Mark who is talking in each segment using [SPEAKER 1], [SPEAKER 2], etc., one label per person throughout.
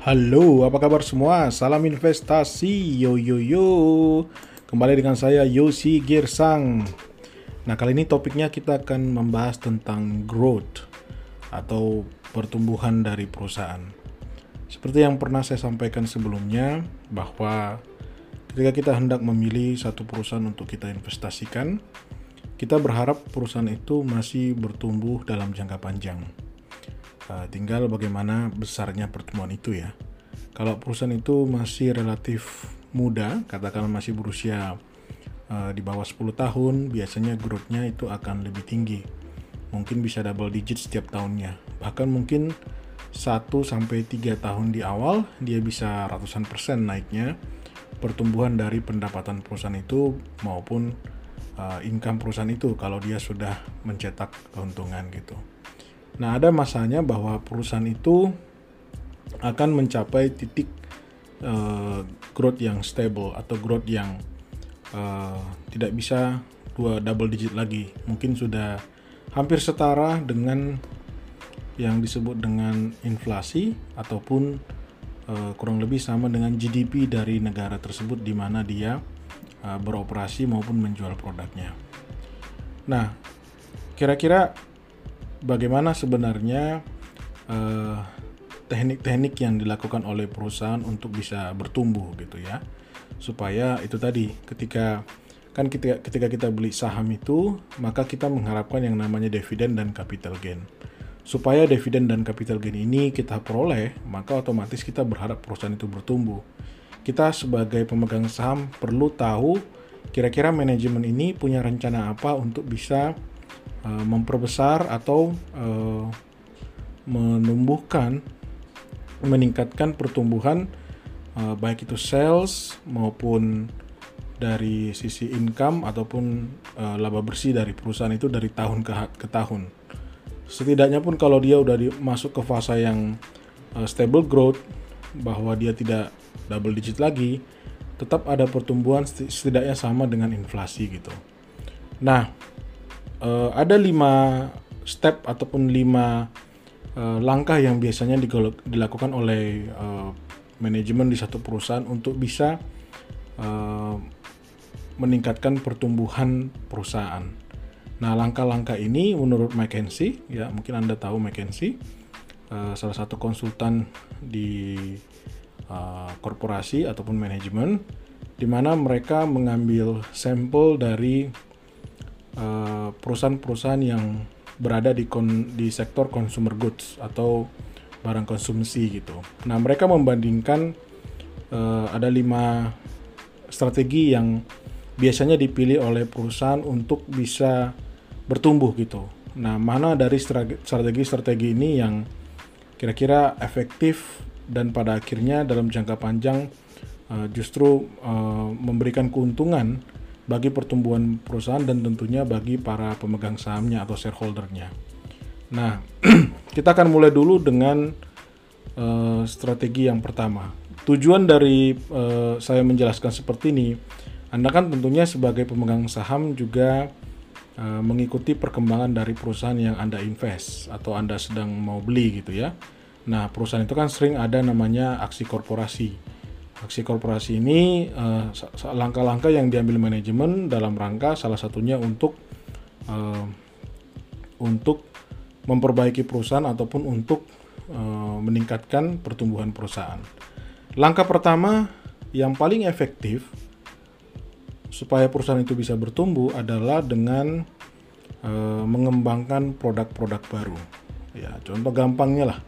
[SPEAKER 1] Halo, apa kabar semua? Salam investasi, yo yo yo. Kembali dengan saya Yosi Girsang. Nah, kali ini topiknya kita akan membahas tentang growth atau pertumbuhan dari perusahaan. Seperti yang pernah saya sampaikan sebelumnya, bahwa ketika kita hendak memilih satu perusahaan untuk kita investasikan, kita berharap perusahaan itu masih bertumbuh dalam jangka panjang tinggal bagaimana besarnya pertumbuhan itu ya. Kalau perusahaan itu masih relatif muda, katakanlah masih berusia uh, di bawah 10 tahun, biasanya growth-nya itu akan lebih tinggi. Mungkin bisa double digit setiap tahunnya. Bahkan mungkin 1 sampai 3 tahun di awal dia bisa ratusan persen naiknya pertumbuhan dari pendapatan perusahaan itu maupun uh, income perusahaan itu kalau dia sudah mencetak keuntungan gitu. Nah, ada masanya bahwa perusahaan itu akan mencapai titik uh, growth yang stable atau growth yang uh, tidak bisa dua double digit lagi. Mungkin sudah hampir setara dengan yang disebut dengan inflasi ataupun uh, kurang lebih sama dengan GDP dari negara tersebut di mana dia uh, beroperasi maupun menjual produknya. Nah, kira-kira bagaimana sebenarnya eh, teknik-teknik yang dilakukan oleh perusahaan untuk bisa bertumbuh gitu ya. Supaya itu tadi ketika kan ketika, ketika kita beli saham itu maka kita mengharapkan yang namanya dividen dan capital gain. Supaya dividen dan capital gain ini kita peroleh maka otomatis kita berharap perusahaan itu bertumbuh. Kita sebagai pemegang saham perlu tahu kira-kira manajemen ini punya rencana apa untuk bisa uh, memperbesar atau uh, menumbuhkan meningkatkan pertumbuhan uh, baik itu sales maupun dari sisi income ataupun laba bersih dari perusahaan itu dari tahun ke, ke tahun. Setidaknya pun kalau dia udah di, masuk ke fase yang stable growth bahwa dia tidak double digit lagi, tetap ada pertumbuhan setidaknya sama dengan inflasi gitu. Nah, uh, ada lima step ataupun lima uh, langkah yang biasanya dilakukan oleh uh, manajemen di satu perusahaan untuk bisa uh, meningkatkan pertumbuhan perusahaan. Nah, langkah-langkah ini menurut McKinsey, ya mungkin Anda tahu McKinsey, uh, salah satu konsultan di uh, korporasi ataupun manajemen, di mana mereka mengambil sampel dari perusahaan-perusahaan yang berada di kon, di sektor consumer goods atau barang konsumsi gitu. Nah mereka membandingkan uh, ada lima strategi yang biasanya dipilih oleh perusahaan untuk bisa bertumbuh gitu. Nah mana dari strategi-strategi ini yang kira-kira efektif dan pada akhirnya dalam jangka panjang uh, justru uh, memberikan keuntungan bagi pertumbuhan perusahaan dan tentunya bagi para pemegang sahamnya atau shareholdernya. Nah, kita akan mulai dulu dengan uh, strategi yang pertama. Tujuan dari uh, saya menjelaskan seperti ini, Anda kan tentunya sebagai pemegang saham juga uh, mengikuti perkembangan dari perusahaan yang Anda invest atau Anda sedang mau beli gitu ya. Nah, perusahaan itu kan sering ada namanya aksi korporasi Aksi korporasi ini eh, langkah-langkah uh, yang diambil manajemen dalam rangka salah satunya untuk uh, untuk memperbaiki perusahaan ataupun untuk uh, meningkatkan pertumbuhan perusahaan. Langkah pertama yang paling efektif supaya perusahaan itu bisa bertumbuh adalah dengan uh, mengembangkan produk-produk baru. Ya, contoh gampangnya lah.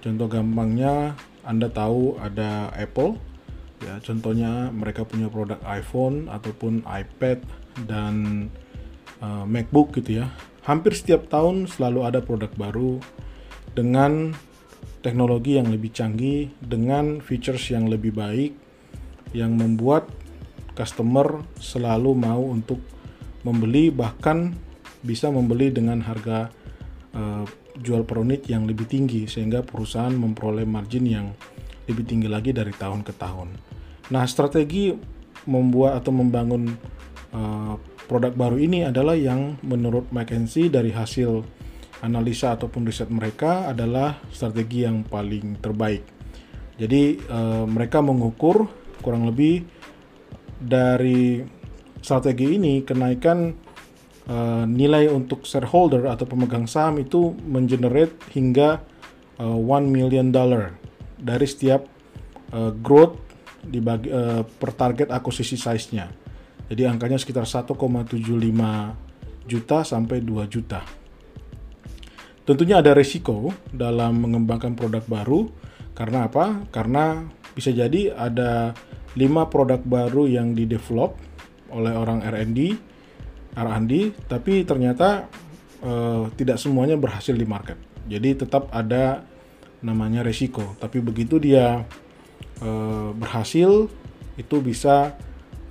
[SPEAKER 1] Contoh gampangnya Anda tahu ada Apple ya contohnya mereka punya produk iPhone ataupun iPad dan uh, MacBook gitu ya hampir setiap tahun selalu ada produk baru dengan teknologi yang lebih canggih dengan features yang lebih baik yang membuat customer selalu mau untuk membeli bahkan bisa membeli dengan harga uh, jual per unit yang lebih tinggi sehingga perusahaan memperoleh margin yang lebih tinggi lagi dari tahun ke tahun. Nah, strategi membuat atau membangun uh, produk baru ini adalah yang menurut McKinsey dari hasil analisa ataupun riset mereka adalah strategi yang paling terbaik. Jadi uh, mereka mengukur kurang lebih dari strategi ini kenaikan uh, nilai untuk shareholder atau pemegang saham itu mengenerate hingga uh, one million dollar dari setiap uh, growth dibagi uh, per target akuisisi size-nya. Jadi angkanya sekitar 1,75 juta sampai 2 juta. Tentunya ada resiko dalam mengembangkan produk baru karena apa? Karena bisa jadi ada 5 produk baru yang di-develop oleh orang R&D, R&D, tapi ternyata uh, tidak semuanya berhasil di market. Jadi tetap ada namanya resiko. Tapi begitu dia berhasil, itu bisa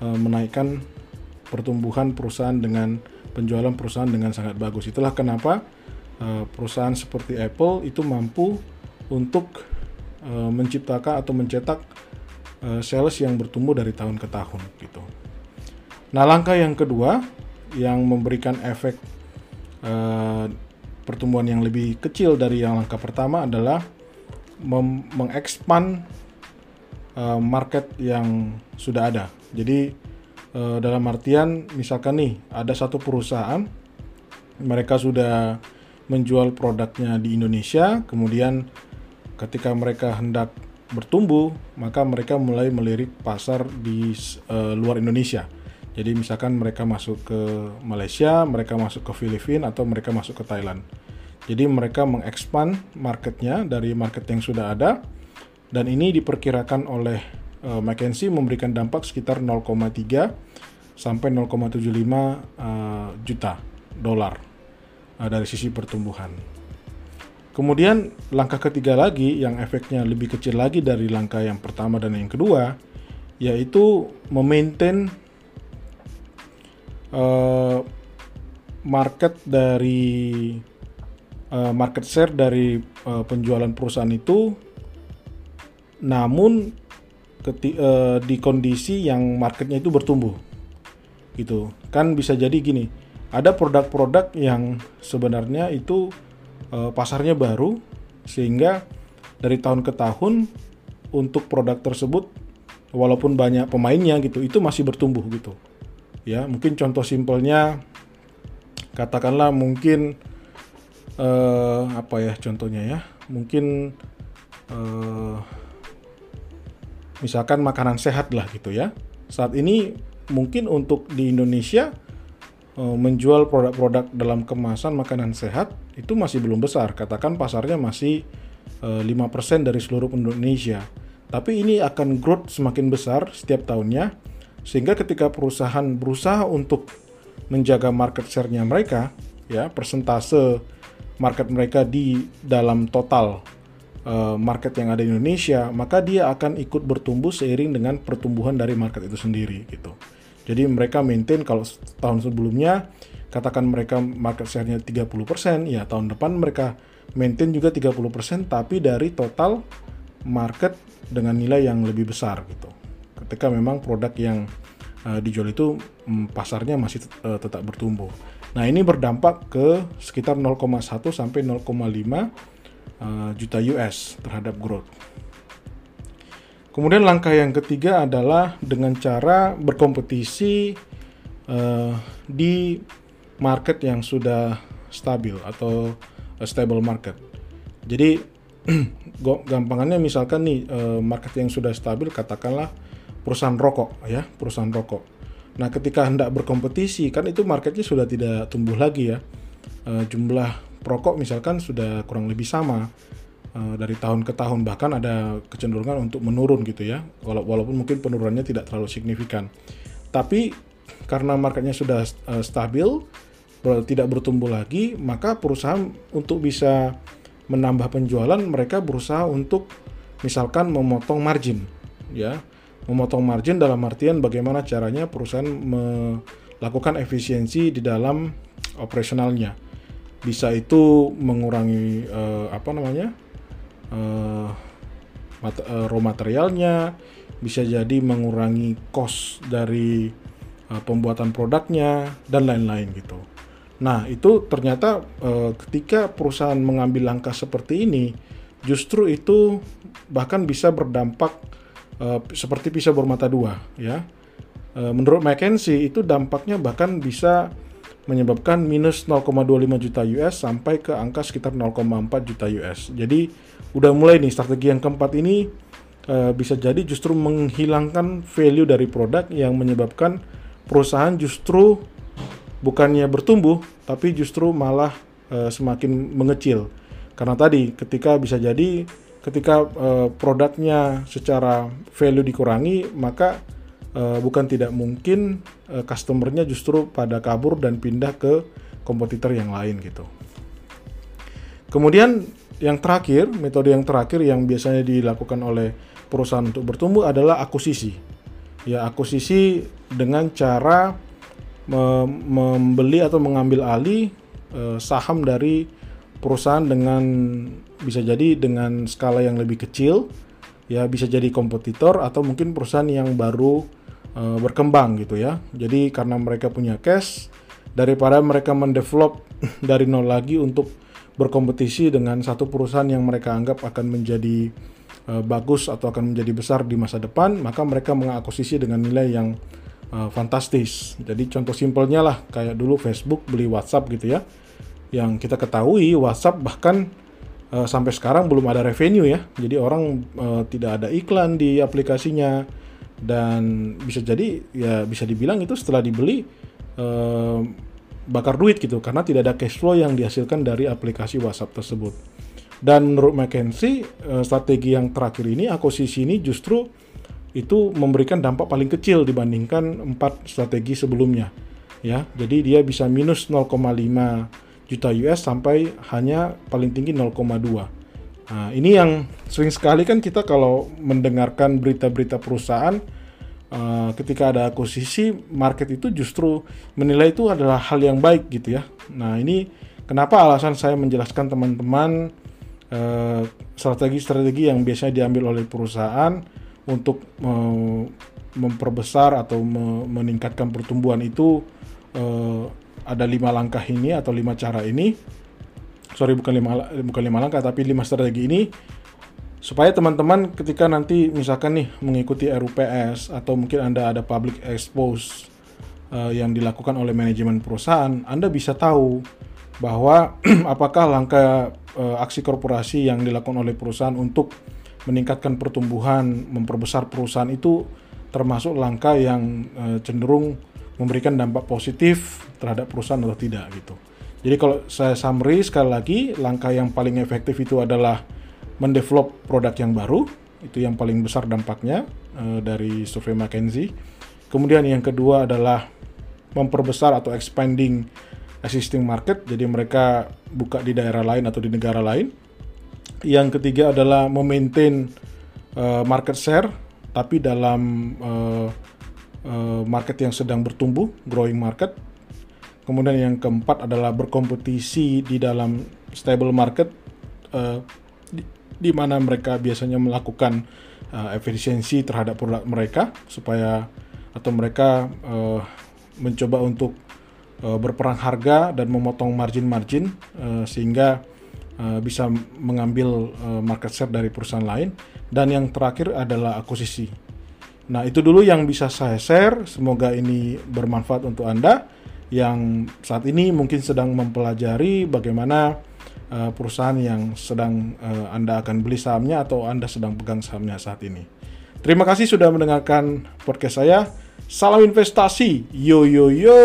[SPEAKER 1] uh, menaikkan pertumbuhan perusahaan dengan penjualan perusahaan dengan sangat bagus. Itulah kenapa uh, perusahaan seperti Apple itu mampu untuk menciptakan atau mencetak sales yang bertumbuh dari tahun ke tahun gitu. Nah, langkah yang kedua yang memberikan efek uh, pertumbuhan yang lebih kecil dari yang langkah pertama adalah mengekspan uh, market yang sudah ada. Jadi uh, dalam artian misalkan nih ada satu perusahaan mereka sudah menjual produknya di Indonesia, kemudian ketika mereka hendak bertumbuh, maka mereka mulai melirik pasar di uh, luar Indonesia. Jadi misalkan mereka masuk ke Malaysia, mereka masuk ke Filipina atau mereka masuk ke Thailand. Jadi mereka mengekspan marketnya dari market yang sudah ada dan ini diperkirakan oleh uh, McKinsey memberikan dampak sekitar 0,3 sampai 0,75 uh, juta dolar uh, dari sisi pertumbuhan. Kemudian langkah ketiga lagi yang efeknya lebih kecil lagi dari langkah yang pertama dan yang kedua yaitu memaintain uh, market dari uh, market share dari uh, penjualan perusahaan itu namun keti, uh, di kondisi yang marketnya itu bertumbuh. Gitu. Kan bisa jadi gini ada produk-produk yang sebenarnya itu uh, pasarnya baru sehingga dari tahun ke tahun untuk produk tersebut walaupun banyak pemainnya gitu itu masih bertumbuh gitu. Ya mungkin contoh simpelnya katakanlah mungkin uh, apa ya contohnya ya? Mungkin uh, misalkan makanan sehat lah gitu ya. Saat ini mungkin untuk di Indonesia uh, menjual produk-produk dalam kemasan makanan sehat itu masih belum besar. Katakan pasarnya masih uh, 5% dari seluruh Indonesia. Tapi ini akan growth semakin besar setiap tahunnya sehingga ketika perusahaan berusaha untuk menjaga market share-nya mereka, ya persentase market mereka di dalam total market yang ada di Indonesia, maka dia akan ikut bertumbuh seiring dengan pertumbuhan dari market itu sendiri gitu. Jadi mereka maintain kalau tahun sebelumnya katakan mereka market share-nya 30%, ya tahun depan mereka maintain juga 30% tapi dari total market dengan nilai yang lebih besar gitu ketika memang produk yang uh, dijual itu um, pasarnya masih uh, tetap bertumbuh. Nah, ini berdampak ke sekitar 0,1 sampai 0,5 uh, juta US terhadap growth. Kemudian langkah yang ketiga adalah dengan cara berkompetisi uh, di market yang sudah stabil atau uh, stable market. Jadi gampangannya misalkan nih uh, market yang sudah stabil katakanlah perusahaan rokok ya, perusahaan rokok. Nah, ketika hendak berkompetisi kan itu marketnya sudah tidak tumbuh lagi ya. E, jumlah perokok misalkan sudah kurang lebih sama e, dari tahun ke tahun bahkan ada kecenderungan untuk menurun gitu ya. Walaupun mungkin penurunannya tidak terlalu signifikan. Tapi karena marketnya sudah e, stabil, tidak bertumbuh lagi, maka perusahaan untuk bisa menambah penjualan mereka berusaha untuk misalkan memotong margin ya memotong margin dalam artian bagaimana caranya perusahaan melakukan efisiensi di dalam operasionalnya. Bisa itu mengurangi uh, apa namanya uh, mat uh, raw materialnya, bisa jadi mengurangi cost dari uh, pembuatan produknya dan lain-lain gitu. Nah itu ternyata uh, ketika perusahaan mengambil langkah seperti ini, justru itu bahkan bisa berdampak uh, seperti pisau bermata dua ya. Uh, menurut McKinsey itu dampaknya bahkan bisa menyebabkan minus 0,25 juta US sampai ke angka sekitar 0,4 juta US. Jadi udah mulai nih strategi yang keempat ini uh, bisa jadi justru menghilangkan value dari produk yang menyebabkan perusahaan justru bukannya bertumbuh tapi justru malah uh, semakin mengecil. Karena tadi ketika bisa jadi ketika uh, produknya secara value dikurangi maka uh, bukan tidak mungkin uh, customernya justru pada kabur dan pindah ke kompetitor yang lain gitu. Kemudian yang terakhir, metode yang terakhir yang biasanya dilakukan oleh perusahaan untuk bertumbuh adalah akuisisi. Ya, akuisisi dengan cara membeli atau mengambil alih eh, saham dari perusahaan dengan bisa jadi dengan skala yang lebih kecil, ya bisa jadi kompetitor atau mungkin perusahaan yang baru eh, berkembang gitu ya. Jadi karena mereka punya cash daripada mereka mendevelop dari nol lagi untuk berkompetisi dengan satu perusahaan yang mereka anggap akan menjadi uh, bagus atau akan menjadi besar di masa depan, maka mereka mengakuisisi dengan nilai yang uh, fantastis. Jadi contoh simpelnya lah kayak dulu Facebook beli WhatsApp gitu ya. Yang kita ketahui WhatsApp bahkan uh, sampai sekarang belum ada revenue ya. Jadi orang uh, tidak ada iklan di aplikasinya dan bisa jadi ya bisa dibilang itu setelah dibeli uh, bakar duit gitu karena tidak ada cash flow yang dihasilkan dari aplikasi WhatsApp tersebut. Dan menurut McKinsey, eh, strategi yang terakhir ini, akuisisi ini justru itu memberikan dampak paling kecil dibandingkan empat strategi sebelumnya. Ya, jadi dia bisa minus 0,5 juta US sampai hanya paling tinggi 0,2. Nah, ini yang sering sekali kan kita kalau mendengarkan berita-berita perusahaan uh, ketika ada akuisisi market itu justru menilai itu adalah hal yang baik gitu ya. Nah ini kenapa alasan saya menjelaskan teman-teman uh, strategi-strategi yang biasanya diambil oleh perusahaan untuk uh, memperbesar atau me meningkatkan pertumbuhan itu uh, ada lima langkah ini atau lima cara ini. Sorry bukan lima bukan lima langkah tapi lima strategi ini supaya teman-teman ketika nanti misalkan nih mengikuti RUPS atau mungkin Anda ada public expose uh, yang dilakukan oleh manajemen perusahaan, Anda bisa tahu bahwa apakah langkah uh, aksi korporasi yang dilakukan oleh perusahaan untuk meningkatkan pertumbuhan, memperbesar perusahaan itu termasuk langkah yang uh, cenderung memberikan dampak positif terhadap perusahaan atau tidak gitu. Jadi kalau saya summary sekali lagi, langkah yang paling efektif itu adalah mendevelop produk yang baru, itu yang paling besar dampaknya uh, dari survei McKinsey. Kemudian yang kedua adalah memperbesar atau expanding existing market, jadi mereka buka di daerah lain atau di negara lain. Yang ketiga adalah memaintain uh, market share, tapi dalam uh, market yang sedang bertumbuh, growing market. Kemudian yang keempat adalah berkompetisi di dalam stable market, uh, di mana mereka biasanya melakukan uh, efisiensi terhadap produk mereka supaya atau mereka uh, mencoba untuk uh, berperang harga dan memotong margin-margin uh, sehingga uh, bisa mengambil uh, market share dari perusahaan lain dan yang terakhir adalah akuisisi. Nah, itu dulu yang bisa saya share. Semoga ini bermanfaat untuk Anda yang saat ini mungkin sedang mempelajari bagaimana uh, perusahaan yang sedang uh, Anda akan beli sahamnya atau Anda sedang pegang sahamnya saat ini. Terima kasih sudah mendengarkan podcast saya. Salam investasi. Yo yo yo.